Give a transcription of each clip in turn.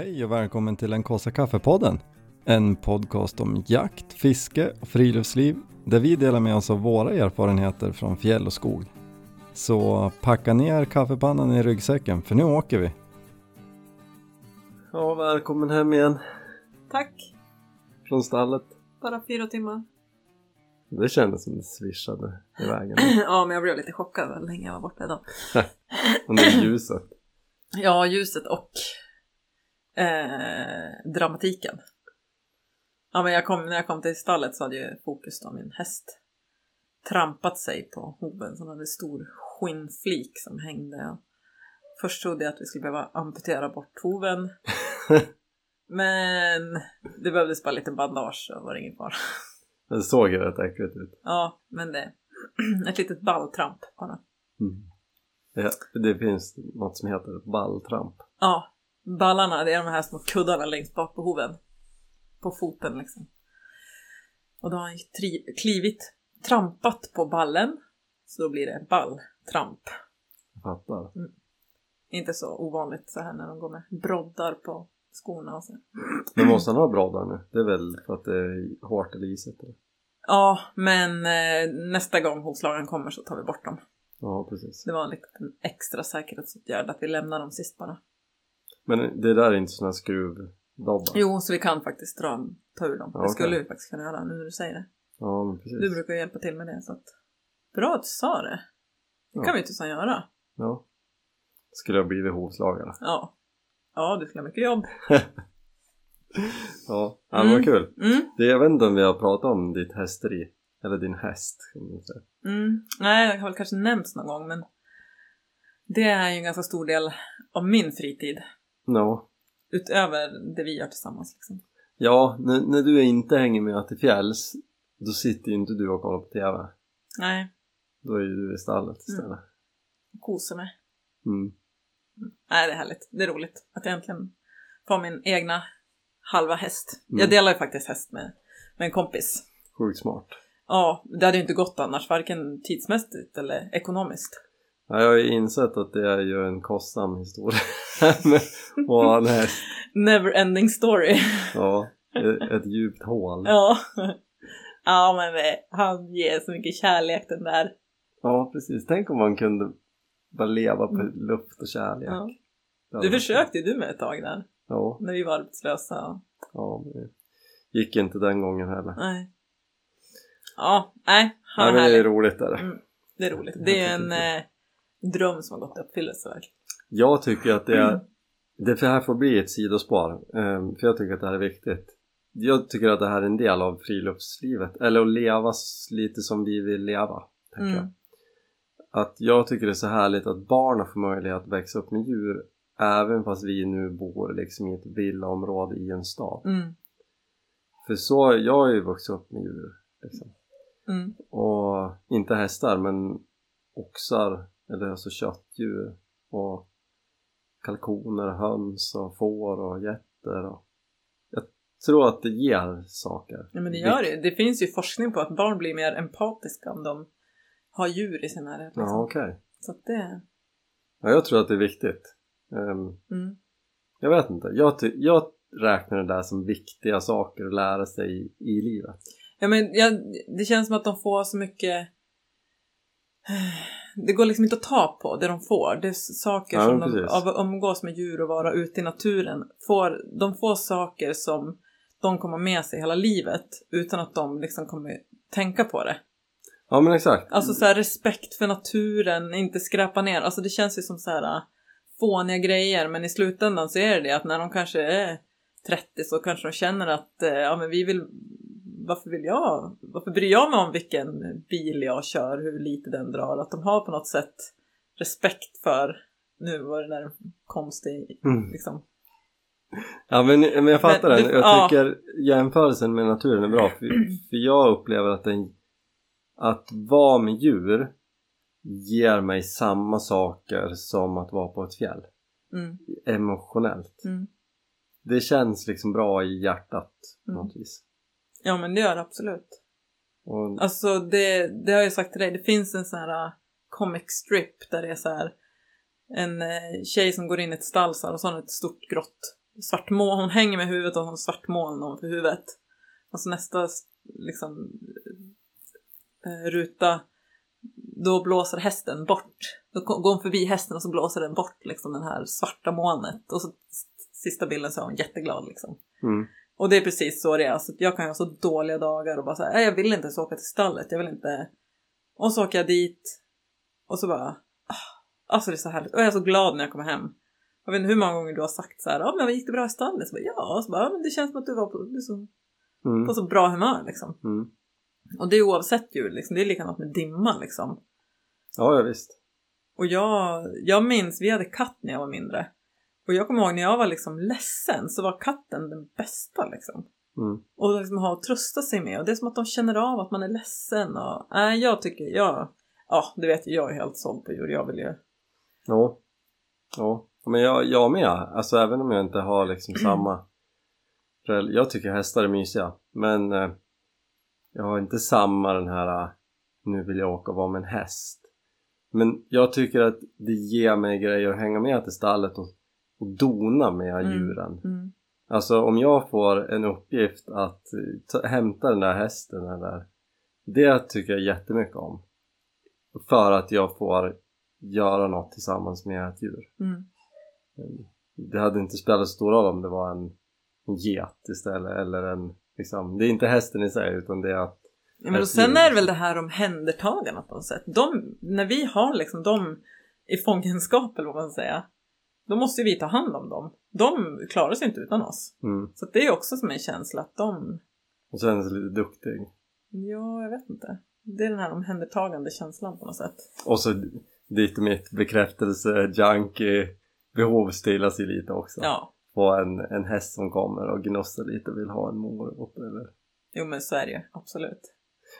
Hej och välkommen till den kaffe kaffepodden. En podcast om jakt, fiske och friluftsliv där vi delar med oss av våra erfarenheter från fjäll och skog. Så packa ner kaffepannan i ryggsäcken för nu åker vi. Ja, välkommen hem igen Tack. från stallet. Bara fyra timmar. Det kändes som det svischade i vägen. ja, men jag blev lite chockad hur länge jag var borta idag. Och det är ljuset. Ja, ljuset och eh, dramatiken. Ja, men jag kom, när jag kom till stallet så hade ju fokus då min häst trampat sig på hoven som hade stor skinnflik som hängde. Först trodde jag att vi skulle behöva amputera bort hoven. Men det behövdes bara lite bandage så var det ingen fara. Det såg ju rätt äckligt ut. Ja, men det ett litet balltramp bara. Mm. Det, det finns något som heter balltramp. Ja, ballarna det är de här små kuddarna längst bak på hoven. På foten liksom. Och då har han tri- klivit, trampat på ballen. Så då blir det balltramp. Jag fattar. Inte så ovanligt så här när de går med broddar på skorna och så. Men måste han ha broddar nu? Det är väl för att det är hårt eller isigt? eller? Ja, men eh, nästa gång hovslagaren kommer så tar vi bort dem. Ja, precis. Det var en liten extra säkerhetsåtgärd att vi lämnar dem sist bara. Men det där är inte såna skruvdobbar? Jo, så vi kan faktiskt dra ta ur dem. Ja, Det skulle vi faktiskt kunna göra nu när du säger det. Ja, men precis. Du brukar hjälpa till med det så att... Bra att du sa det. Det kan Ja. vi ju tusan göra. Ja. Skulle jag blivit hovslagare? Ja. Ja, du skulle ha mycket jobb. Ja, ja Mm. kul. Mm, Det, jag vet inte om vi har pratat om ditt hästeri. Eller din häst, mm. Nej, det har väl kanske nämnts någon gång men det är ju en ganska stor del av min fritid. No. Utöver det vi gör tillsammans liksom. Ja, när, när du inte hänger med till fjälls då sitter ju inte du och kollar på TV. Nej, Då är ju du i stallet istället. kosar mig. Mm. Nej, det är härligt. Det är roligt att jag äntligen får min egna halva häst. Mm. Jag delar ju faktiskt häst med, med en kompis. Sjukt smart. Ja, det hade ju inte gått annars, varken tidsmässigt eller ekonomiskt. Ja, jag har ju insett att det är ju en kostsam historia att ha en häst. Never ending story. Ja, ett, djupt hål. ja. ja, men han ger så mycket kärlek den där. Ja, precis. Tänk om man kunde bara leva på luft och kärlek. Mm. Ja. Varit- försökte ju du med ett tag där, Ja, när vi var arbetslösa. ja, men det gick inte den gången heller. Nej. Ja, nej, han Nej, men det är roligt där. Mm. Det är roligt. Det är en dröm som har gått i uppfyllelse verkligen. Jag tycker att det Mm. är det här får bli ett sidospår eh, för jag tycker att det här är viktigt jag tycker att det här är en del av friluftslivet eller att leva lite som vi vill leva tänker jag. Mm. att jag tycker det är så härligt att barnen får möjlighet att växa upp med djur även fast vi nu bor liksom i ett villaområde i en stad Mm. för så, jag har ju vuxit upp med djur liksom. Mm. och inte hästar men oxar eller alltså köttdjur och kalkoner, höns och får och getter och jag tror att det ger saker Ja, men det gör det. Det finns ju forskning på att barn blir mer empatiska om de har djur i sin närhet. Liksom. Ja okej Så att det... ja, jag tror att det är viktigt Ehm, Mm. jag vet inte, jag, jag räknar det där som viktiga saker att lära sig i, i livet Ja, men ja, det känns som att de får så mycket... Det går liksom inte att ta på det de får. Det är saker Ja, som de, av att umgås med djur och vara ute i naturen. Får, de får saker som de kommer med sig hela livet utan att de liksom kommer tänka på det. ja men exakt Alltså så här, respekt för naturen, inte skräpa ner. Alltså det känns ju som så här äh, fåniga grejer men i slutändan så är det det att när de kanske är 30 så kanske de känner att eh, ja men vi vill varför vill jag, varför bryr jag mig om vilken bil jag kör, hur lite den drar, att de har på något sätt respekt för, nu var det där konstig Mm. liksom, Ja men, men jag fattar Men den, jag ja. tycker jämförelsen med naturen är bra för, för jag upplever att den att vara med djur ger mig samma saker som att vara på ett fjäll mm, emotionellt mm. det känns liksom bra i hjärtat på Mm. något vis ja men det gör det absolut. och, Alltså det, det har jag sagt till dig, det finns en sån här uh, comic strip där det är så här en eh, tjej som går in i ett stall så här, och så har hon ett stort grått svart moln, hon hänger med huvudet och har svart moln ovanför huvudet. Och så nästa liksom eh, ruta, då blåser hästen bort. Då går hon förbi hästen och så blåser den bort liksom den här svarta molnet. Och så sista bilden så är hon jätteglad liksom. Mm. Och det är precis så det är. Alltså, jag kan ha så dåliga dagar och bara säga, jag vill inte ens åka till stallet, jag vill inte. Och så åker jag dit och så bara, ah, alltså det är så härligt. Och jag är så glad när jag kommer hem. Jag vet inte hur många gånger du har sagt så här, ja men gick det bra i stallet? Så bara, ja, och så bara, ja, men det känns som att du var på, du så, Mm. på så bra humör liksom. Mm. Och det är oavsett djur liksom, det är likadant med dimma liksom. Ja, ja visst. Och jag, jag minns, vi hade katt när jag var mindre. Och jag kommer ihåg när jag var liksom ledsen så var katten den bästa liksom. Mm. Och liksom ha att trösta sig med. Och det är som att de känner av att man är ledsen. Och, nej, jag tycker, jag, ja, du vet jag är helt såld på djur. Jag vill ju, Ja. Ja. Men jag, jag med. Alltså även om jag inte har liksom samma... Jag tycker hästar är mysiga. Men eh, jag har inte samma den här... eh, Nu vill jag åka och vara med en häst. Men jag tycker att det ger mig grejer att hänga med till stallet och, och dona med Mm. djuren. mm, Alltså om jag får en uppgift att ta, hämta den där hästen eller Det tycker jag jättemycket om. För att jag får göra något tillsammans med ett djur. mm, Det hade inte spelat så stor roll om det var en, en get istället eller en liksom, Det är inte hästen i sig utan det är att Ja, men och sen är det väl det här omhändertagandet på något sätt. De, när vi har liksom dem i fångenskap eller vad man säga. Då måste vi ta hand om dem. De klarar sig inte utan oss. mm, Så det är också som en känsla att de, och känner sig lite duktig. ja jag vet inte. Det är den här omhändertagande känslan på något sätt. Och så dit mitt bekräftelse junkie behov stillas ju lite också. Ja, På en, en häst som kommer och gnossar lite och vill ha en morot eller jo men så är det ju. Absolut.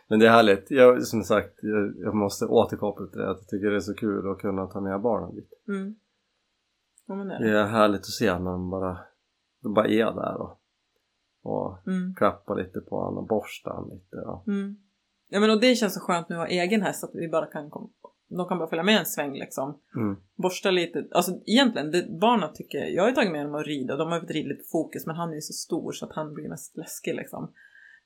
Men det är härligt. Jag, som sagt, jag, jag måste återkoppla till det. Att jag tycker det är så kul att kunna ta med barnen dit. Mm. Ja men det är Det det. är härligt att se när de bara, de bara är där och, och Mm. klappar lite på honom och borstar han lite. Och, Mm. Ja men och det känns så skönt nu att ha egen häst att vi bara kan komma. De kan bara följa med en sväng liksom. mm, Borsta lite. Alltså egentligen, det, barnen tycker, jag har ju tagit med dem att rida. De har ridit lite fokus men han är ju så stor så att han blir mest läskig liksom.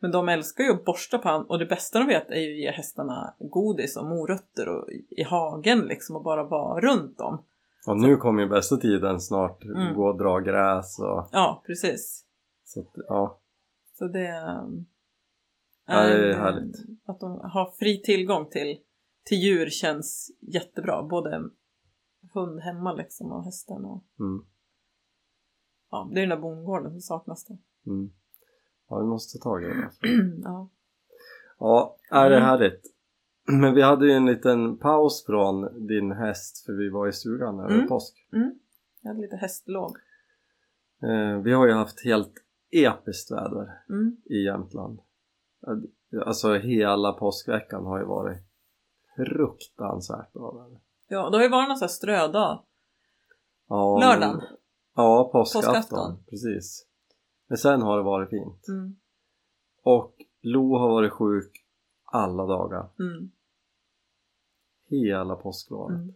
Men de älskar ju att borsta på han och det bästa de vet är ju att ge hästarna godis och morötter och i, i hagen liksom och bara vara runt dem. Och nu kommer ju bästa tiden snart. Mm. Gå och dra gräs och Ja, precis. så att, ja. Så det um, Ja, det är en- härligt. Att de har fri tillgång till, till djur känns jättebra. Både hund hemma liksom och hästen och Mm, ja, det är den där bondgården som saknas då. mm. Ja, vi måste ta tag i det. ja. Ja, är det är Mm. härligt. Men vi hade ju en liten paus från din häst för vi var i stugan över Mm. påsk. Mm. Jag hade lite hästlov. Eh, vi har ju haft helt episkt väder Mm. i Jämtland. Alltså hela påskveckan har ju varit fruktansvärt bra väder. Ja, det har ju varit någon sån här strödag. Ja, Lördagen? men- Ja, påskafton. Påskafton. Precis. Men sen har det varit fint. Mm. Och Lo har varit sjuk alla dagar. Mm. Hela påsklovet. Mm.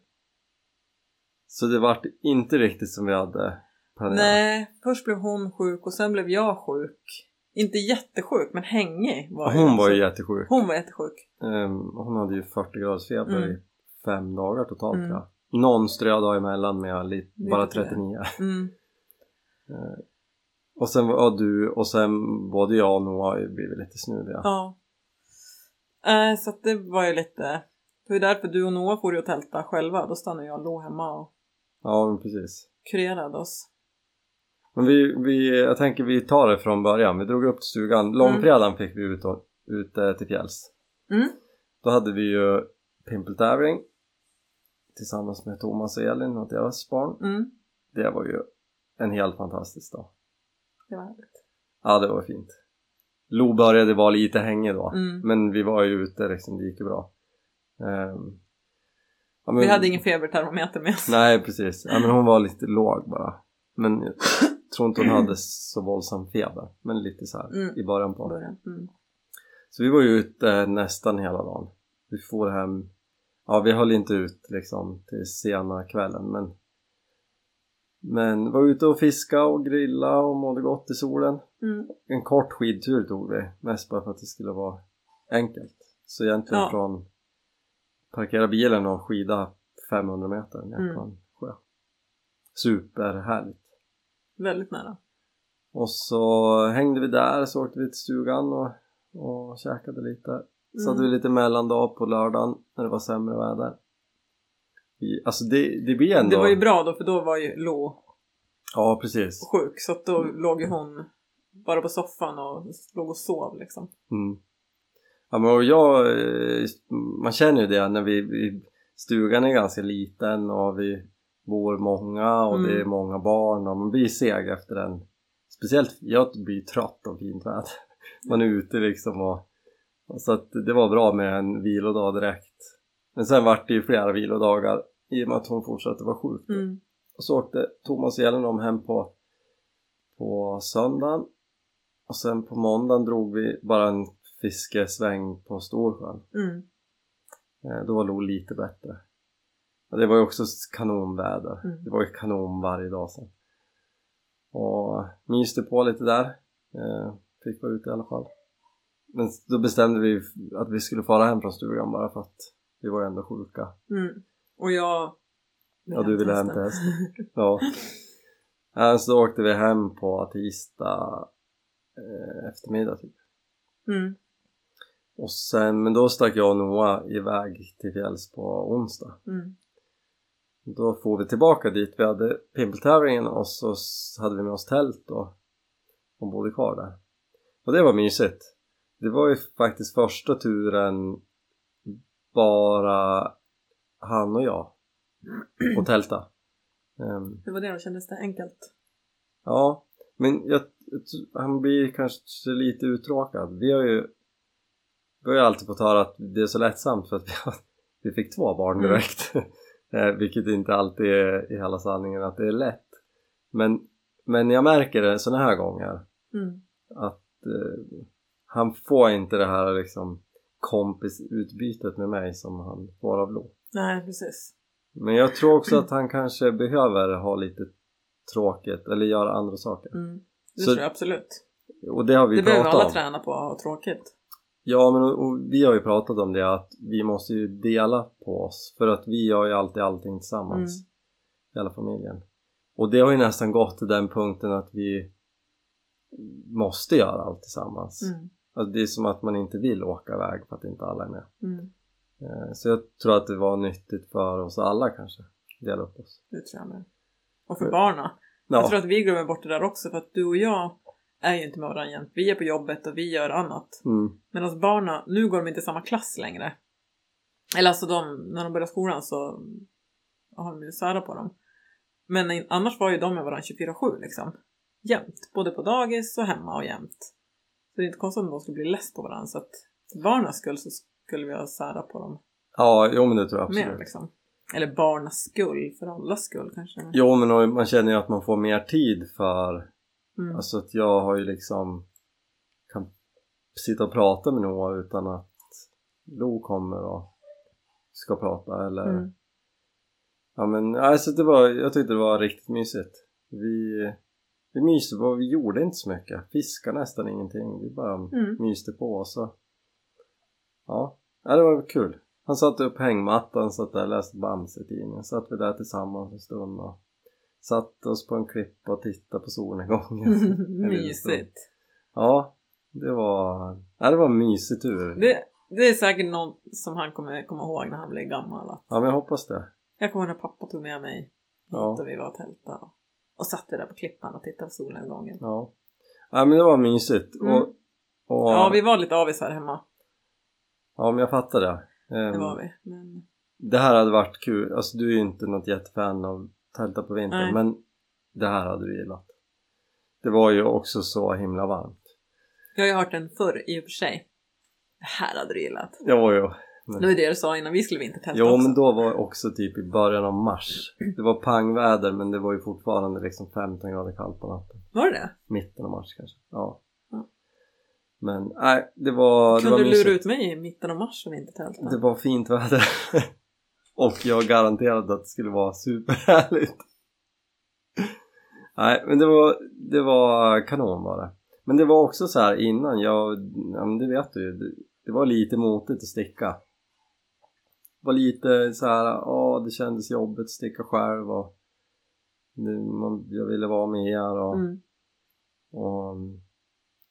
Så det vart inte riktigt som vi hade planerat. Nej, först blev hon sjuk och sen blev jag sjuk. Inte jättesjuk, men hängig var Hon var ju jättesjuk. Hon var jättesjuk. Ehm, hon hade ju 40 graders feber Mm. i fem dagar totalt Mm. jag. Någon strödag emellan med lite, bara tror jag. 39. Mm. Och sen var ja, du och sen både jag och Noah har ju blivit lite snuviga. Ja. Äh, så att det var ju lite... Det var ju därför du och Noah får ju och tälta själva. Då stannade jag och låg hemma och Ja, men precis. kurerade oss. Men vi, vi, jag tänker vi tar det från början. Vi drog upp till stugan. Långfredagen fick vi ut, ut eh, till fjälls. Mm. Då hade vi ju pimpeltävling tillsammans med Thomas och Elin och deras barn. Mm. Det var ju en helt fantastisk dag. Det var härligt. Ja, det var fint. Lo började vara lite hängig då. Mm. Men vi var ju ute liksom, det gick ju bra. Ehm, ja, men- Vi hade ingen febertermometer med oss. Nej precis, ja, men hon var lite låg bara. Men jag tror inte hon hade så våldsam feber. Men lite så här Mm. i början på. Början. Mm. Så vi var ju ute nästan hela dagen. Vi får hem, ja vi höll inte ut liksom till sena kvällen men Men var ute och fiska och grilla och mådde gott i solen. Mm. En kort skidtur tog vi, mest bara för att det skulle vara enkelt. Så egentligen Ja. från parkera bilen och skida 500 meter ner Mm. på en sjö. Superhärligt. Väldigt nära. Och så hängde vi där, så åkte vi till stugan och, och käkade lite. Så hade vi Mm. lite mellandag på lördagen när det var sämre väder. I, alltså det, det blir ändå... Det var ju bra då för då var ju Lo Ja precis. sjuk så att då låg ju hon bara på soffan och låg och sov liksom. Mm. Ja men och jag, eh, man känner ju det när vi, vi stugan är ganska liten och vi bor många och Mm. det är många barn och man blir seg efter en speciellt jag blir trött av fint väder man är ute liksom och, och så att det var bra med en vilodag direkt men sen vart det ju flera vilodagar i och med att hon fortsatte vara sjuk Mm. och så åkte Thomas Elin hem på, på söndagen och sen på måndagen drog vi bara en fiskesväng på Storsjön. Mm. Eh, Då var Lo lite bättre. Och det var ju också kanonväder. Mm. Det var ju kanon varje dag sen. Och myste på lite där. Eh, Fick vara ute i alla fall. Men då bestämde vi att vi skulle fara hem från stugan bara för att vi var ju ändå sjuka. Mm. Och jag... Ja, du ville hämta hästen. Ja. Eh, Så då åkte vi hem på tisdag eh, eftermiddag typ. Mm. Och sen, men då stack jag och Noah iväg till fjälls på onsdag. Mm. Då får vi tillbaka dit vi hade pimpeltävlingen och så hade vi med oss tält och, och bodde kvar där. Och det var mysigt. Det var ju faktiskt första turen bara han och jag och tälta. Ehm, Hur var det då? Kändes det enkelt? Ja, men jag, han blir kanske lite uttråkad. Vi har ju vi har ju alltid fått höra att det är så lättsamt för att vi, har, vi fick två barn Mm. direkt. Eh, Vilket inte alltid är i hela sanningen att det är lätt. Men, men jag märker det sådana här gånger Mm. att eh, han får inte det här liksom kompisutbytet med mig som han får av Lo. Nej, precis. Men jag tror också att han kanske behöver ha lite tråkigt eller göra andra saker. Mm. Det Så- tror jag absolut. Och det har vi det behöver pratat alla om. träna på, att ha tråkigt. Ja men och, och vi har ju pratat om det att vi måste ju dela på oss för att vi gör ju alltid allting tillsammans. Hela familjen. Och det har ju nästan gått till den punkten att vi måste göra allt tillsammans. Mm. Alltså det är som att man inte vill åka iväg för att inte alla är med. Mm. Eh, Så jag tror att det var nyttigt för oss alla kanske. Dela upp oss. Det tror jag med. Och för barna. Ja, Jag tror att vi glömmer bort det där också för att du och jag är ju inte med varandra jämt. Vi är på jobbet och vi gör annat. mm, Medan barna, nu går de inte i samma klass längre. Eller alltså de, när de börjar skolan så har de ju sära på dem. Men annars var ju de med varandra 24-7 liksom. Jämt. Både på dagis och hemma och jämt. Så det är inte konstigt om de skulle bli less på varandra. Så att för barnens skull så skulle vi ha sära på dem ja jo men det tror jag mer absolut. liksom. Eller barnas skull, för allas skull kanske. Jo men man känner ju att man får mer tid för Mm. Alltså att jag har ju liksom kan sitta och prata med Noah utan att Lo kommer och ska prata eller Mm. Ja men alltså det var, jag tyckte det var riktigt mysigt Vi, vi myste på, vi gjorde inte så mycket Fiskade nästan ingenting, vi bara Mm. myste på så Ja, ja det var kul Han satte upp hängmattan, satt där och läste Bamse-tidningen Satt vi där tillsammans en stund och Satte oss på en klippa och tittade på solnedgången Mysigt. Ja, det var, ja, det var en mysig tur. Det, det är säkert något som han kommer komma ihåg när han blir gammal. Att Ja, men jag hoppas det. jag kommer ihåg när pappa tog med mig hit Ja. och vi var och tältade. Och satt där på klippan och tittade på solnedgången. Ja. ja, men det var mysigt. Mm. Och, och, Ja, vi var lite avis här hemma. ja, men jag fattar det. Ehm, Det var vi. Men det här hade varit kul. Alltså, du är ju inte något jättefan av tälta på vintern, Nej. men det här hade du gillat. Det var ju också så himla varmt. jag har ju hört den förr i och för sig. Det här hade du gillat. Jo, jo. Det var det du sa innan vi skulle vintertälta Jo, också. men då var det också typ i början av mars. Det var pangväder, men det var ju fortfarande liksom 15 grader kallt på natten. Var det det? Mitten av mars kanske. Ja. Ja. Men nej, det var, det Kunde var du mysigt. lura ut mig i mitten av mars och vintertälta? Det var fint väder. och jag garanterade att det skulle vara superhärligt. Nej, men det var, det var kanon var det. Men det var också så här innan jag, ja men det vet du ju, det, det var lite motigt att sticka. Var lite så här, ja det kändes jobbigt att sticka själv och nu, man, jag ville vara med er och, Mm. och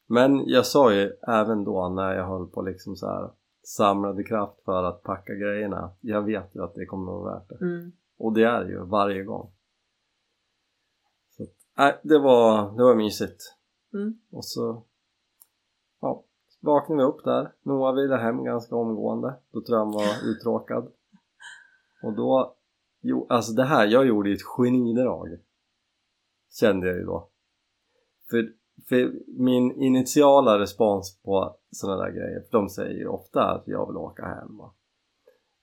men jag sa ju även då när jag höll på liksom så här samlade kraft för att packa grejerna jag vet ju att det kommer att vara värt det. Mm. Och det är det ju varje gång. Så att, nej, det var, det var mysigt. Mm. Och så vaknade vi upp där. Noah ville hem ganska omgående. Då tror jag han var uttråkad. Och då, jo, alltså det här, jag gjorde ju ett genidrag. Kände jag ju då. För, för min initiala respons på sådana där grejer, för de säger ju ofta att jag vill åka hem. Va?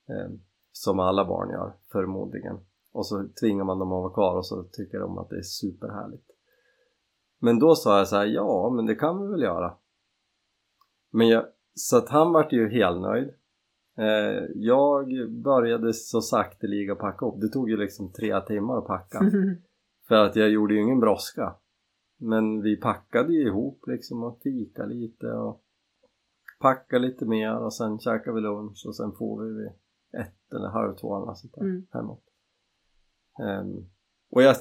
Eh, som alla barn gör, förmodligen. Och så tvingar man dem att vara kvar och så tycker de att det är superhärligt. Men då sa jag så här, ja men det kan vi väl göra. Men jag, så att han vart ju helt nöjd. Eh, jag började så sakteliga packa upp. Det tog ju liksom tre timmar att packa. För att jag gjorde ju ingen brådska. Men vi packade ju ihop liksom och fika lite och packade lite mer och sen käkade vi lunch och sen får vi vid ett eller halv två eller sånt där Mm. hemåt. Ehm, och jag,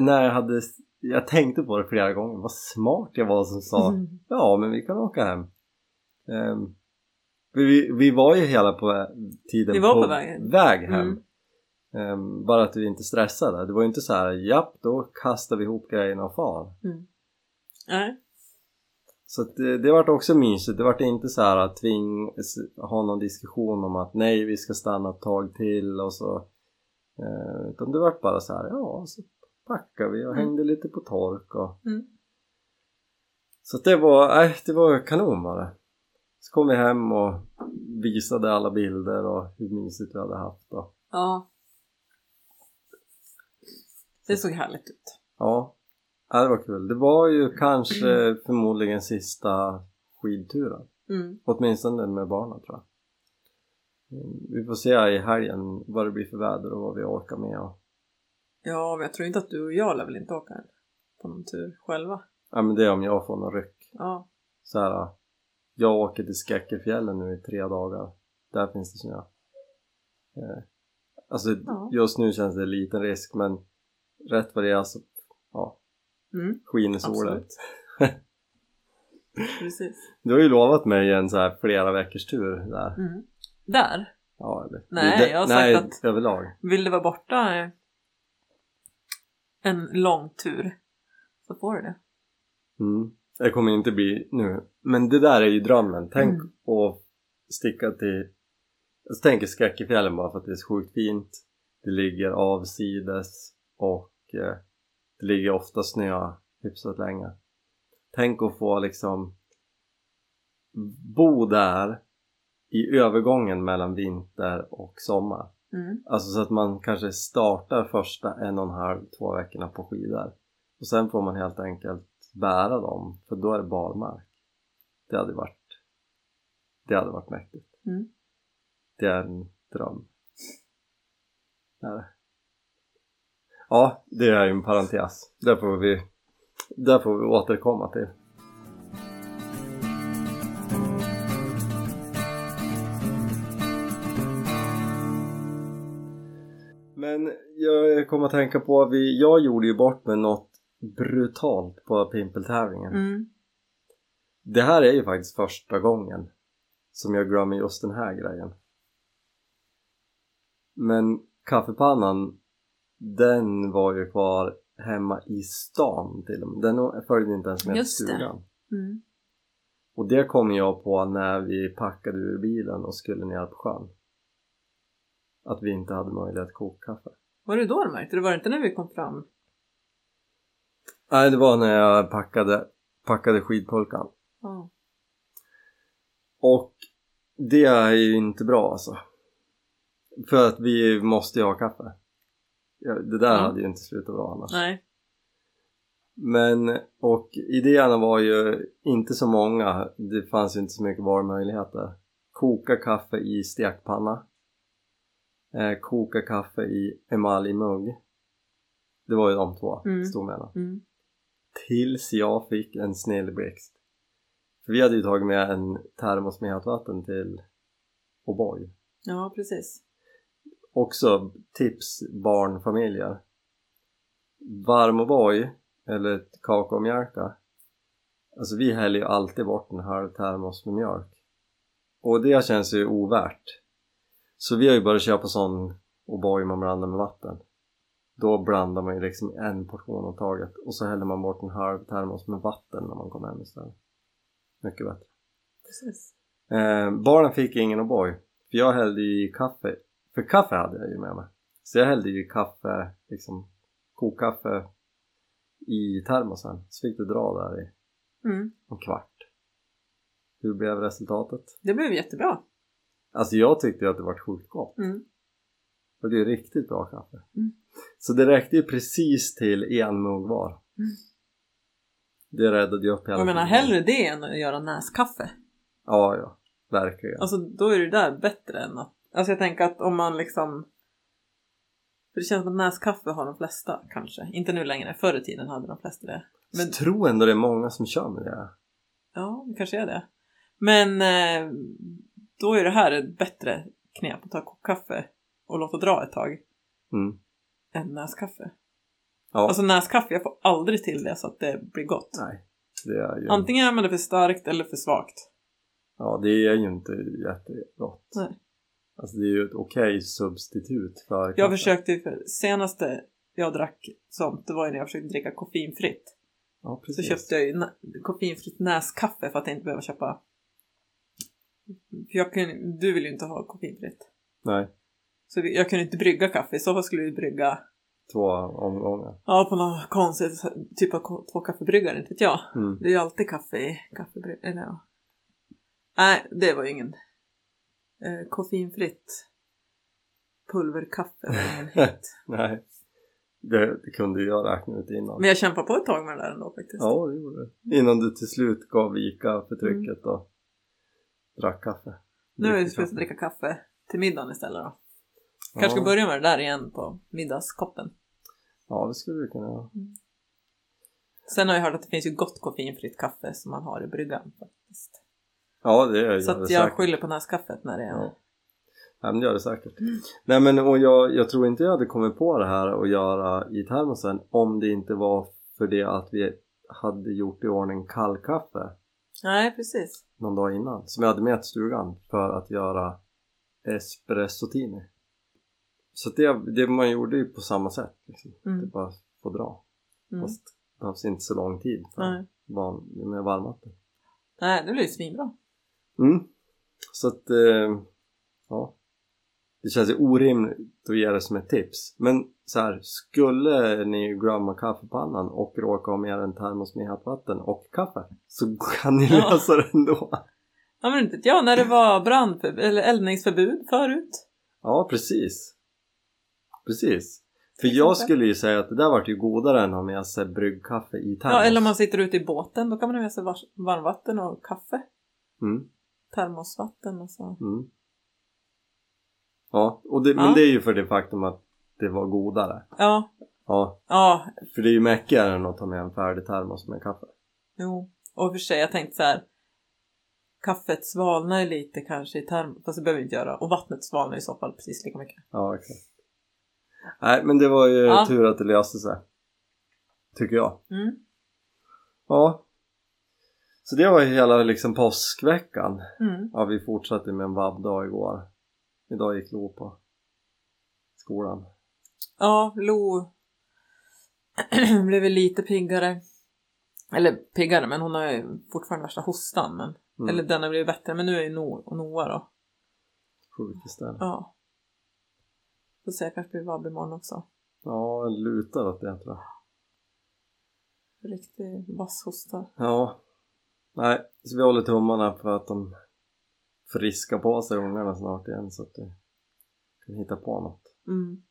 när jag hade, jag tänkte på det flera gånger, vad smart jag var som sa Mm. ja men vi kan åka hem. Ehm, vi, vi var ju hela på tiden Vi var på väg. väg hem. Mm. Ehm, bara att vi inte stressade. Det var ju inte så här, japp då kastar vi ihop grejerna och far. Mm. Nej. Så det, det vart också mysigt. Det vart inte så här att tving, ha någon diskussion om att nej vi ska stanna ett tag till och så. Eh, utan det vart bara så här, ja så packade vi och Mm. hängde lite på tork och Mm. Så det var, nej det var kanon var det. Så kom vi hem och visade alla bilder och hur mysigt vi hade haft och Ja. Det såg härligt ut. ja, ja det var kul. Det var ju kanske förmodligen sista skidturen. Mm. Åtminstone med barnen tror jag. Mm, Vi får se i helgen vad det blir för väder och vad vi orkar med. Och, Ja, men jag tror inte att du och jag lär väl inte åka på någon tur själva. ja men det är om jag får någon ryck. Ja. Så här, jag åker till Skäckefjällen nu i tre dagar. Där finns det snö. Eh, alltså Ja. just nu känns det en liten risk men rätt vad det är så ja, Mm. skiner solen. Precis. Du har ju lovat mig en så här flera veckors tur där. Mm. Där. Ja, eller, Nej, det, jag har nej, sagt att- överlag. Vill du vara borta en lång tur så får du det. Mm. Det kommer inte bli nu. Men det där är ju drömmen. Tänk Mm. att sticka till... Jag tänker Skräckefjällen bara för att det är så sjukt fint. Det ligger avsides och eh, det ligger ofta snö hyfsat länge. Tänk att få liksom bo där i övergången mellan vinter och sommar. Mm. Alltså så att man kanske startar första en och en halv, två veckorna på skidor. Och sen får man helt enkelt bära dem, för då är det barmark. Det hade varit, det hade varit mäktigt. Mm. Det är en dröm. Det är det. Ja, det är ju en parentes. Där får vi, där får vi återkomma till. Men jag kommer att tänka på, vi, jag gjorde ju bort med något brutalt på pimpeltävlingen. Mm. Det här är ju faktiskt första gången som jag glömmer just den här grejen. Men kaffepannan, den var ju kvar hemma i stan till och med. Den följde inte ens med till det. stugan. Mm. Och det kom jag på när vi packade ur bilen och skulle ner på sjön. Att vi inte hade möjlighet att koka kaffe. Var det då du märkte det? Var det inte när vi kom fram? Nej, det var när jag packade, packade skidpulkan. Ja. Och det är ju inte bra alltså. För att vi måste ju ha kaffe. Det där Ja. hade ju inte slutat bra annars. Nej. Men, och idéerna var ju inte så många. Det fanns ju inte så mycket valmöjligheter. Koka kaffe i stekpanna. Eh, koka kaffe i emaljmugg. Det var ju de två Mm. stod mellan. Mm. Tills jag fick en snilleblixt. För vi hade ju tagit med en termos med vatten till O'boy. Ja, precis. Också tips barnfamiljer. Varm O'boy eller ett kakaomjölka. Alltså vi häller ju alltid bort en halv termos med mjölk. Och det känns ju ovärt. Så vi har ju börjat köpa sån O'boy man blandar med vatten. Då blandar man ju liksom en portion åt taget och så häller man bort en halv termos med vatten när man kommer hem istället. Mycket bättre. precis. Eh, barnen fick ingen O'boy. För jag hällde ju i kaffe. För kaffe hade jag ju med mig. Så jag hällde ju kaffe, liksom kokkaffe i termosen. Så fick du dra där i Mm. en kvart. Hur blev resultatet? Det blev jättebra. Alltså jag tyckte att det var sjukt gott. Mm. För det är riktigt bra kaffe. Mm. Så det räckte ju precis till en mugg var. Mm. Det räddade ju upp hela Jag menar hellre det än att göra näskaffe. Ja, ja. Verkligen. Alltså då är det där bättre än att... Alltså jag tänker att om man liksom... För det känns som att näskaffe har de flesta kanske. Inte nu längre. Förr i tiden hade de flesta det. Men Jag tror ändå det är många som kör med det. ja, det kanske är det. Men eh, då är det här ett bättre knep att ta kokkaffe och låta dra ett tag Mm. än näskaffe. Ja. Alltså näskaffe, jag får aldrig till det så att det blir gott. Nej. Det är ju... Antingen är man det för starkt eller för svagt. Ja, det är ju inte jättegott. Nej. Alltså det är ju ett okej substitut för Jag kaffe. försökte ju för senaste jag drack sånt, det var ju när jag försökte dricka koffeinfritt. Ja, Så precis. köpte jag ju koffeinfritt näskaffe för att jag inte behöver köpa. För jag kunde, du vill ju inte ha koffeinfritt. Nej, Så vi- jag kunde inte brygga kaffe, i så fall skulle vi brygga två omgångar. ja, på något konstigt typ av två kaffebryggare, inte vet jag. Mm. Det är ju alltid kaffe i kaffebryggare, ja. Nej, det var ju ingen eh, koffeinfritt pulverkaffe. Nej. Det, det kunde jag räkna ut innan. Men jag kämpade på ett tag med det där ändå faktiskt. Ja, det gjorde det. Innan du till slut gav vika för Mm. trycket och drack kaffe. Nu är det Dricker slut att kaffe. dricka kaffe till middagen istället då. Kanske ska Ja. börja med det där igen på middagskoppen. Ja, det skulle du kunna göra. Sen har jag hört att det finns ju gott koffeinfritt kaffe som man har i bryggan faktiskt. Ja, det gör Så det att jag säkert. skyller på näskaffet när det är... Ja. Ja, men det gör det säkert. Nej men och jag, jag tror inte jag hade kommit på det här att göra i termosen om det inte var för det att vi hade gjort i ordning kallkaffe Nej, precis. någon dag innan som jag hade med till stugan för att göra espressotini. Så det, det man gjorde ju på samma sätt liksom. Mm. Det bara få dra. Mm. Fast det behövs inte så lång tid för van, med varmvatten. Nej, det blir ju svinbra. Mm. Så att, eh, ja. Det känns ju orimligt att ge det som ett tips. Men så här, skulle ni glömma kaffepannan och råka ha med en termos med hett vatten och kaffe så kan ni Ja. lösa det ändå. Ja, men inte jag när det var brandförbud, eller eldningsförbud förut. Ja, precis. Precis. För jag skulle ju säga att det där vart ju godare än att ha med sig bryggkaffe i termos. Ja, eller om man sitter ute i båten, då kan man ha med sig varmvatten och kaffe. Mm, Termosvatten och så. mm. Ja, och det, Ja. men det är ju för det faktum att det var godare. Ja, Ja, ja, för det är ju mäckigare än att ta med en färdig termos med kaffe. jo. Och för sig, jag tänkte så här. Kaffet svalnar ju lite kanske i termos, fast det behöver vi inte göra. Och vattnet svalnar i så fall precis lika mycket. Ja, exakt. Nej, men det var ju Ja. tur att det löste sig. Tycker jag. Mm. Ja. Så det var ju hela liksom påskveckan. Mm. Ja, vi fortsatte med en vabbdag igår. Idag gick Lo på skolan. Ja, Lo blev lite piggare. Eller piggare, men hon har ju fortfarande värsta hostan. Men, Mm. Eller den har blivit bättre, men nu är ju no Noah då. Sjuk istället. Ja. Får se, jag kanske blir vabb imorgon också. Ja, jag lutar åt det tror jag. Riktig vass hosta. Ja. Nej, så vi håller tummarna för att de friskar på sig ungarna snart igen så att du kan hitta på något. Mm.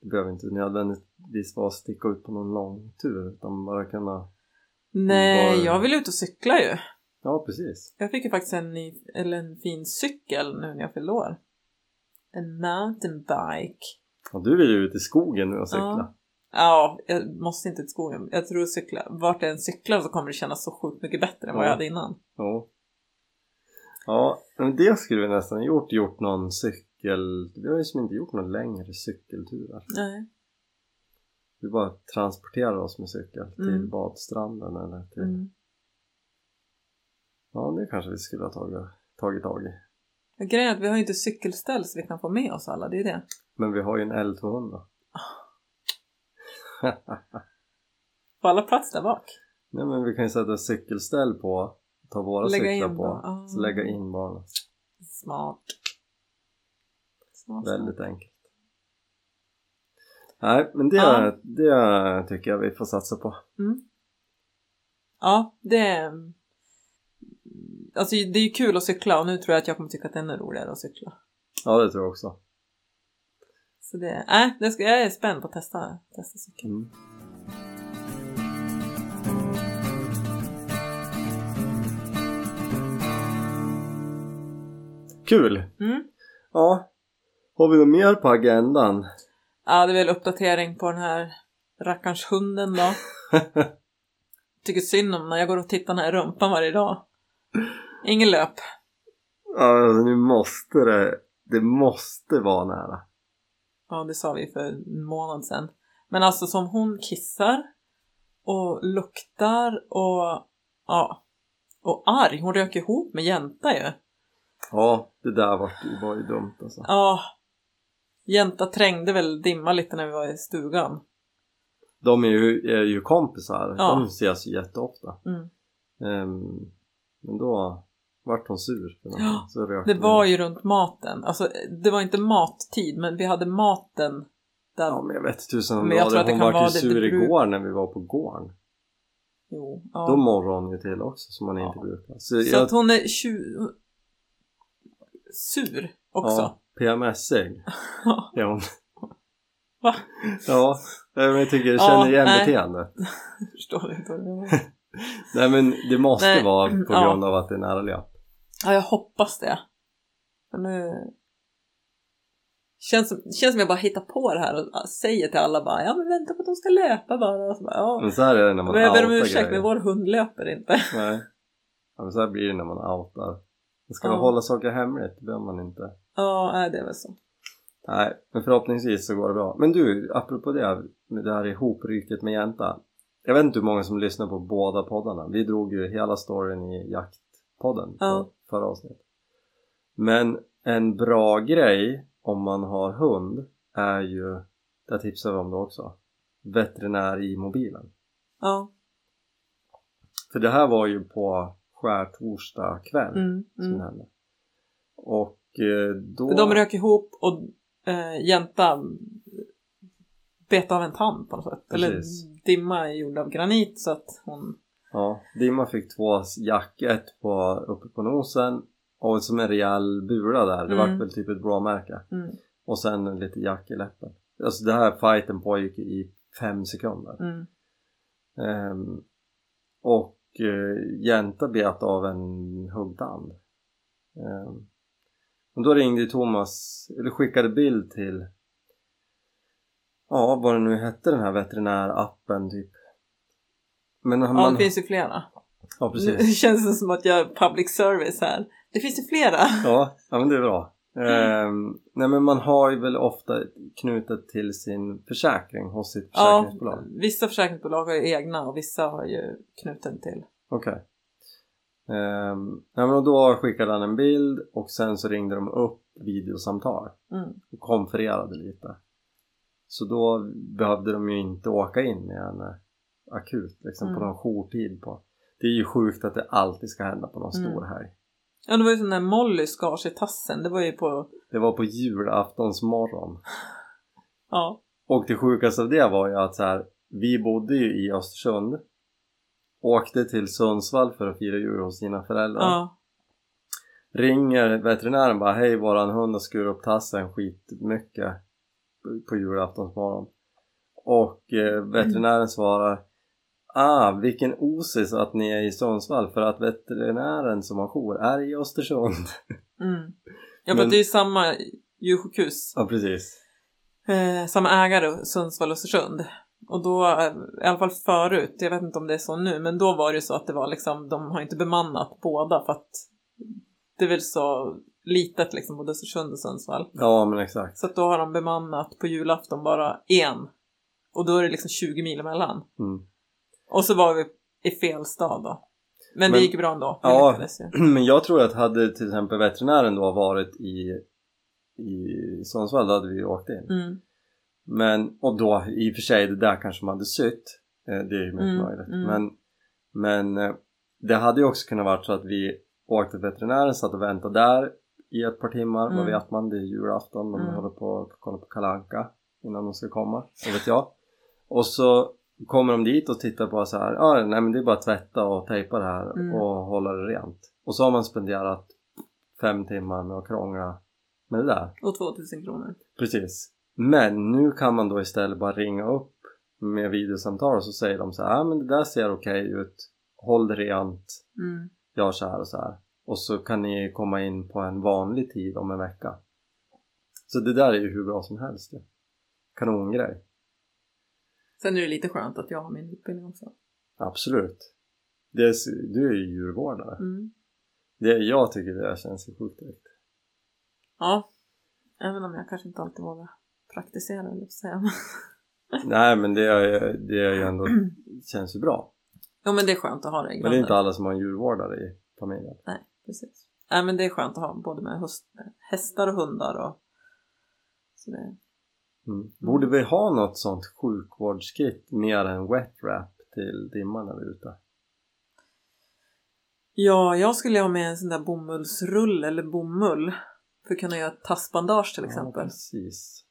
Det behöver inte nödvändigtvis vara att sticka ut på någon lång tur utan bara kunna Nej, Var- jag vill ut och cykla ju. Ja, precis. Jag fick ju faktiskt en, ny, eller en fin cykel nu när jag fyllde år. En mountainbike. Och du vill ju ut i skogen nu och cykla. Ja. Ja, jag måste inte till skogen. Jag tror cykla. Vart jag än cyklar så kommer det kännas så sjukt mycket bättre än vad Ja. jag hade innan. Jo. Ja, men det skulle vi nästan gjort. Gjort någon cykel... Vi har ju som inte gjort någon längre cykelturer. Nej. Vi bara transporterar oss med cykel till Mm. badstranden eller till... Mm. Ja, det kanske vi skulle ha tagit, tagit tag i. Grejen är att vi har ju inte cykelställ så vi kan få med oss alla, det är det. Men vi har ju en L200. Får alla plats där bak? Nej men vi kan ju sätta cykelställ på, ta våra Lägga cyklar på, ah. så lägga in barnen. Smart. Smart. Väldigt enkelt. Nej, men det, Ja. det tycker jag vi får satsa på. Mm. Ja, det. Alltså det är ju kul att cykla och nu tror jag att jag kommer tycka att det är ännu roligare att cykla. Ja, det tror jag också. Så det, nej, det ska, jag är spänd på att testa, testa cykeln. Mm. Kul! Mm. Ja, har vi något mer på agendan? Ja, det är väl uppdatering på den här rackarns hunden då. Tycker synd om när jag går och tittar den här rumpan varje dag. Ingen löp. Ja, nu måste det, det måste vara nära. Ja, det sa vi för en månad sedan. Men alltså som hon kissar och luktar och ja, och arg. Hon röker ihop med Jänta ju. Ja, det där var, det var ju dumt alltså. Ja, Jänta trängde väl dimma lite när vi var i stugan. De är ju, är ju kompisar, Ja. de ses ju jätteofta. Mm. Ehm, men då vart hon sur Ja, Det var ju runt maten. Alltså, det var inte mattid, men vi hade maten där. Ja men jag vet tusan om Men det jag tror det. att det Hon vart ju det- sur det bruk- igår när vi var på gården. Jo, Då ja. morrade hon ju till också som man inte Ja. brukar. Så, Så jag, att hon är tju... sur också. ja, PMS-ig Ja. är hon. Va? Ja, men jag tycker jag Ja, känner igen nej. beteendet. Jag förstår inte vad du menar. Nej men det måste Nej, vara på ja. grund av att det är nära löp. Ja, jag hoppas det. För nu... Känns som, känns som jag bara hittar på det här och säger till alla bara ja men vänta på att de ska löpa bara. Och så bara, ja. Men så här är det när man Men jag ber om outar ursäkt grejer. men vår hund löper inte. Nej. Ja, men så här blir det när man outar. Det ska Ja. man hålla saker hemligt, det behöver man inte. Ja, nej, det är väl så. Nej, men förhoppningsvis så går det bra. Men du, apropå det, det här ihoprycket med Jänta. Jag vet inte hur många som lyssnar på båda poddarna. Vi drog ju hela storyn i jaktpodden Ja. på förra avsnittet. Men en bra grej om man har hund är ju, det tipsar vi om det också, veterinär i mobilen. Ja. För det här var ju på skärtorsdag kväll Mm, som mm. hände. Och eh, då... För de rök ihop och äh, Jänta bet av en tand på något sätt. Eller Precis. Dimma är gjord av granit så att hon... Ja, Dimma fick två jack, ett på, uppe på nosen och som en rejäl bula där. Det Mm. var väl typ ett blåmärke. Mm, Och sen lite jack i läppen. Alltså det här fighten pågick i fem sekunder. mm, Ehm, och uh, Jänta bet av en huggtand. Ehm, och då ringde ju Thomas, eller skickade bild till Ja, vad det nu hette den här veterinärappen typ. Men han, Ja, man, det finns ju flera. ja precis. Det känns som att jag är public service här. Det finns ju flera. Ja, ja men det är bra. Ehm, nej men man har ju väl ofta knutet till sin försäkring hos sitt Ja, försäkringsbolag. vissa försäkringsbolag har ju egna och vissa har ju knuten till. Okej. Ehm, nej men då skickade han en bild och sen så ringde de upp videosamtal Mm. och konfererade lite. Så då behövde de ju inte åka in med en eh, akut liksom på Mm. någon jourtid på. Det är ju sjukt att det alltid ska hända på någon Mm. stor helg. Ja, det var ju sån när Molly skar sig i tassen. Det var ju på... Det var på julaftonsmorgon. Ja. Och det sjukaste av det var ju att så här, vi bodde ju i Östersund Åkte till Sundsvall för att fira jul hos sina föräldrar Ja. Ringer veterinären bara Hej våran hund har skurit upp tassen skitmycket På julaftonsmorgon Och eh, veterinären svarar Ah, vilken osis att ni är i Sundsvall för att veterinären som har jour är i Östersund Mm. Ja, Men- men det är ju samma djursjukhus. Ja precis Eh, samma ägare, Sundsvall och Östersund. Och då, eh, i alla fall förut, jag vet inte om det är så nu, men då var det ju så att det var liksom, de har inte bemannat båda för att det är väl så litet liksom både Östersund och Sundsvall. Ja, men exakt. Så att då har de bemannat på julafton bara en. Och då är det liksom 20 mil emellan. Mm. Och så var vi i fel stad då. Men, Men- det gick bra ändå. Ja. Men jag tror att hade till exempel veterinären då varit i, i Sundsvall, då hade vi åkt in. Mm. Men, och då i och för sig, det där kanske man hade sytt. Eh, Det är ju mycket Mm, möjligt. mm. Men, men eh, det hade ju också kunnat vara så att vi åkte till veterinären, satt och väntade där i ett par timmar. Mm. Vad vet man? Det är julafton, de Mm. håller på att kolla på Kalanka innan de ska komma. Det vet jag. Och så kommer de dit och tittar på så här. Ja, nej men det är bara att tvätta och tejpa det här Mm. och hålla det rent. Och så har man spenderat fem timmar med att krångla med det där. Och 2000 kronor. Precis. Men nu kan man då istället bara ringa upp med videosamtal och så säger de så här, ah, men det där ser okej ut, håll det rent, Mm. gör så här och så här. Och så kan ni komma in på en vanlig tid om en vecka. Så det där är ju hur bra som helst ju. Kanongrej. Sen är det lite skönt att jag har min utbildning också. Absolut. Det är, du är ju djurvårdare. Mm. Det, jag tycker det känns ju sjukt direkt. Ja. Även om jag kanske inte alltid vågar praktisera, eller säga. Nej men det är, det är ju ändå, känns ju bra. Jo men det är skönt att ha det i Men det är inte grunden. alla som har en djurvårdare i familjen. Nej, precis. Nej men det är skönt att ha både med hästar och hundar och så det, Mm. Borde vi ha något sånt sjukvårdskit mer än wet wrap till dimman när vi är ute? Ja, jag skulle ha med en sån där bomullsrulle eller bomull för att kunna göra ett tassbandage till Ja, exempel. precis.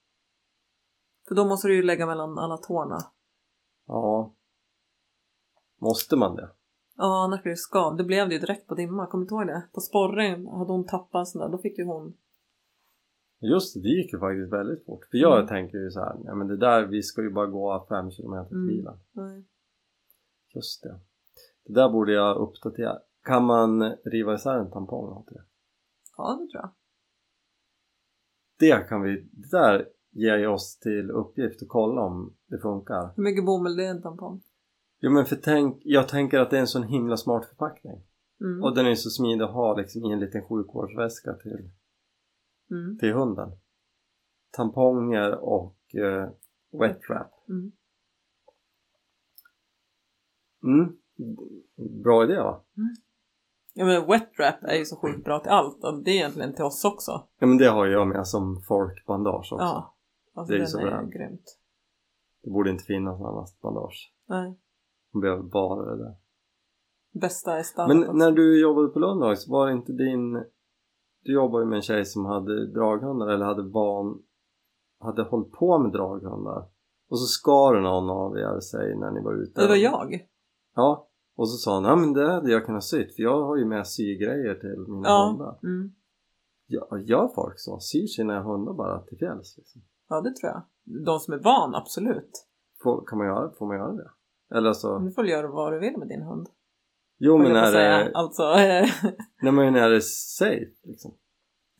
För då måste du ju lägga mellan alla tårna. Ja. Måste man det? Ja, annars blir det skad. Det blev det ju direkt på dimma, kommer du ihåg det? På sporren hade hon tappat en sån där, då fick ju hon... Just det, det gick ju faktiskt väldigt fort. För jag Mm. tänker ju så här, ja men det där, vi ska ju bara gå fem kilometer till Mm. bilen. Nej. Just det. Det där borde jag uppdatera. Kan man riva isär en tampong åt det? Ja, det tror jag. Det kan vi, det där ger ju oss till uppgift att kolla om det funkar. Hur mycket bomull det är en tampong? Jo men för tänk, jag tänker att det är en sån himla smart förpackning. Mm. Och den är så smidig att ha liksom i en liten sjukvårdsväska till, Mm. till hunden. Tamponger och eh, wet wrap. Mm. Mm. Bra idé va? Ja men wet wrap är ju så sjukt bra till allt och det är egentligen till oss också. Ja men det har jag med som folkbandage också. Ja. Alltså Det är ju så är bra. grymt. Det borde inte finnas något annat bandage. Nej. Det behöver bara det där. Bästa är Men också. när du jobbade på Lundhags, var det inte din... Du jobbade ju med en tjej som hade draghundar eller hade van... Hade hållit på med draghundar. Och så skar någon av er sig när ni var ute. Det var jag. Ja. Och så sa hon, ja men det hade jag kunnat sytt för jag har ju med sygrejer till mina Ja. hundar. Mm. Ja, gör folk så? Syr sina hundar bara till fjälls liksom? Ja, det tror jag. De som är van, absolut. Får, kan man göra, får man göra det? Eller så... Du får göra vad du vill med din hund. Jo men är det... Alltså, eh, Nej men är det safe liksom?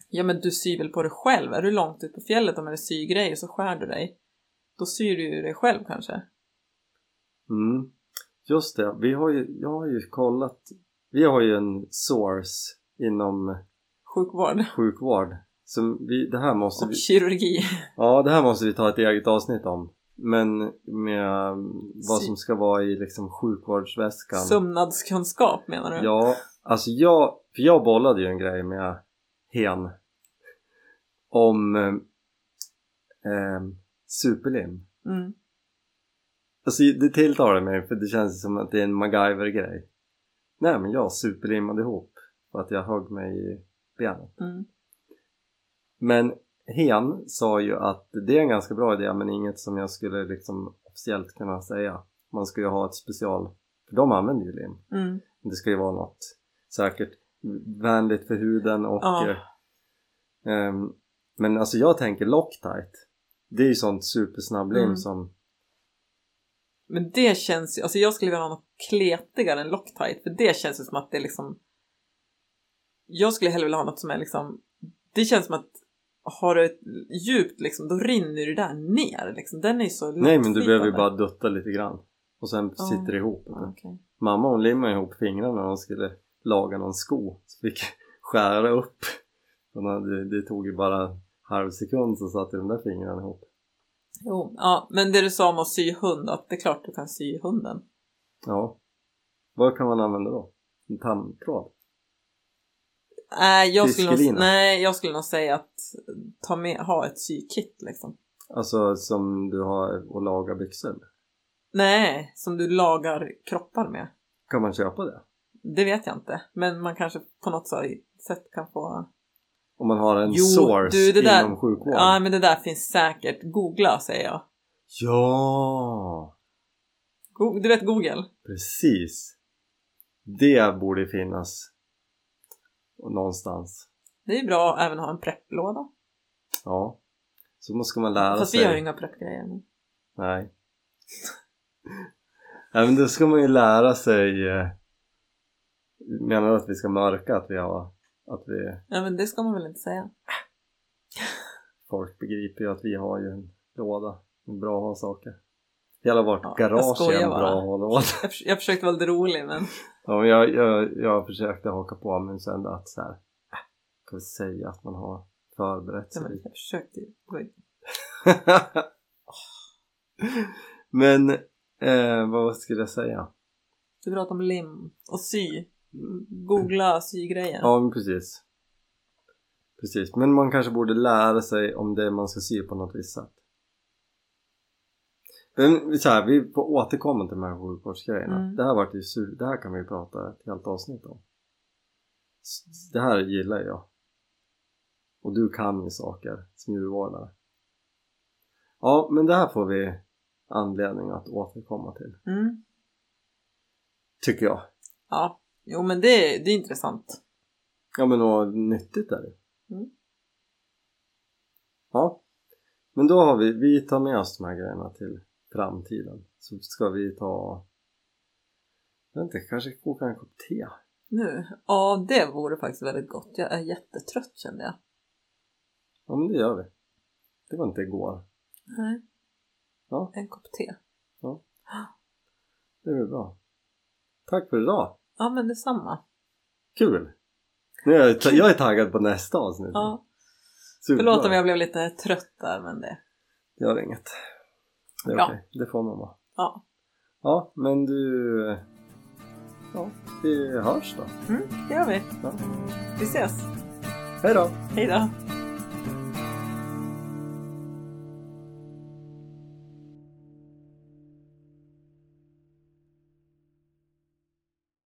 ja men du syr väl på dig själv. Är du långt ut på fjället och med sygrejer så skär du dig. Då syr du ju dig själv kanske. Mm. Just det, vi har ju, jag har ju kollat, vi har ju en source inom Sjukvård sjukvård. Så vi, det här måste och vi, kirurgi. ja det här måste vi ta ett eget avsnitt om. Men med vad som ska vara i liksom sjukvårdsväskan. Sömnadskunskap menar du? Ja, alltså jag, för jag bollade ju en grej med hen om eh, superlim. Mm. Alltså det tilltalar mig för det känns som att det är en MacGyver-grej. Nej men jag superlimmade ihop för att jag högg mig i benet. Mm. Men hen sa ju att det är en ganska bra idé men inget som jag skulle liksom officiellt kunna säga. Man ska ju ha ett special, för de använder ju lim. Mm. Det ska ju vara något säkert vänligt för huden och Ja. eh, ehm, men alltså jag tänker Loctite. Det är ju sånt supersnabblim Mm. som Men det känns ju, alltså jag skulle vilja ha något kletigare än Loctite för det känns ju som att det är liksom Jag skulle hellre vilja ha något som är liksom Det känns som att har du ett djupt liksom, då rinner det där ner liksom. Den är så Nej men du behöver ju bara dutta lite grann. Och sen Ja. sitter det ihop. Okej. Mamma hon limmade ihop fingrarna när hon skulle laga någon sko. Så fick skära upp. Det, det tog ju bara halv sekund så satt de där fingrarna ihop. Jo, ja, men det du sa om att sy hund, att det är klart du kan sy hunden. Ja. Vad kan man använda då? En tandtråd? Nej, jag skulle, nog, nej, jag skulle nog säga att ta med, ha ett sykit liksom. Alltså som du har att laga byxor med. Nej, som du lagar kroppar med. Kan man köpa det? Det vet jag inte, men man kanske på något sätt kan få... Om man har en Jo, source du, det där- inom sjukvården? Ja, men det där finns säkert. Googla säger jag. Ja! Go- Du vet Google? Precis! Det borde finnas någonstans. Det är bra att även ha en prepplåda. Ja. Så måste man lära Fast sig. vi har ju inga preppgrejer nu. Nej. Nej men då ska man ju lära sig eh, Menar du att vi ska mörka att vi har att vi Ja, men det ska man väl inte säga. Folk begriper ju att vi har ju en låda med bra att ha saker Hela vårt Ja, garage är en bra att ha låda jag försökte vara lite rolig, men... Ja jag, jag, jag försökte haka på men sen att så här, äh, kan vi säga att man har förberett Ja, men sig jag försökte ju- Men eh, vad skulle jag säga? Du pratade om lim och sy. Googla sygrejer. Ja men precis Precis, men man kanske borde lära sig om det man ska sy på något visst sätt Men så här, vi får återkomma till de här sjukvårdsgrejerna Mm. det, här vart ju det här kan vi prata ett helt avsnitt om Det här gillar jag Och du kan ju saker som djurvårdare Ja men det här får vi anledning att återkomma till Mm. Tycker jag Ja. Jo, men det, det är intressant. Ja men och nyttigt är det Mm. Ja Men då har vi, vi tar med oss de här grejerna till framtiden Så ska vi ta Jag vet inte, kanske koka en kopp te Nu? Ja, det vore faktiskt väldigt gott. Jag är jättetrött kände jag. Ja men det gör vi Det var inte igår Nej. Ja. En kopp te. Det är väl bra Tack för idag Ja, men detsamma. Kul! Nu är jag, jag är taggad på nästa avsnitt Ja. Superbra. Förlåt om jag blev lite trött där, men det... Det gör inget Det är Ja. okej, det får man vara Ja. Ja men du Ja, vi hörs då Mm, det gör vi. Ja. Vi ses. Hej då! Hej då.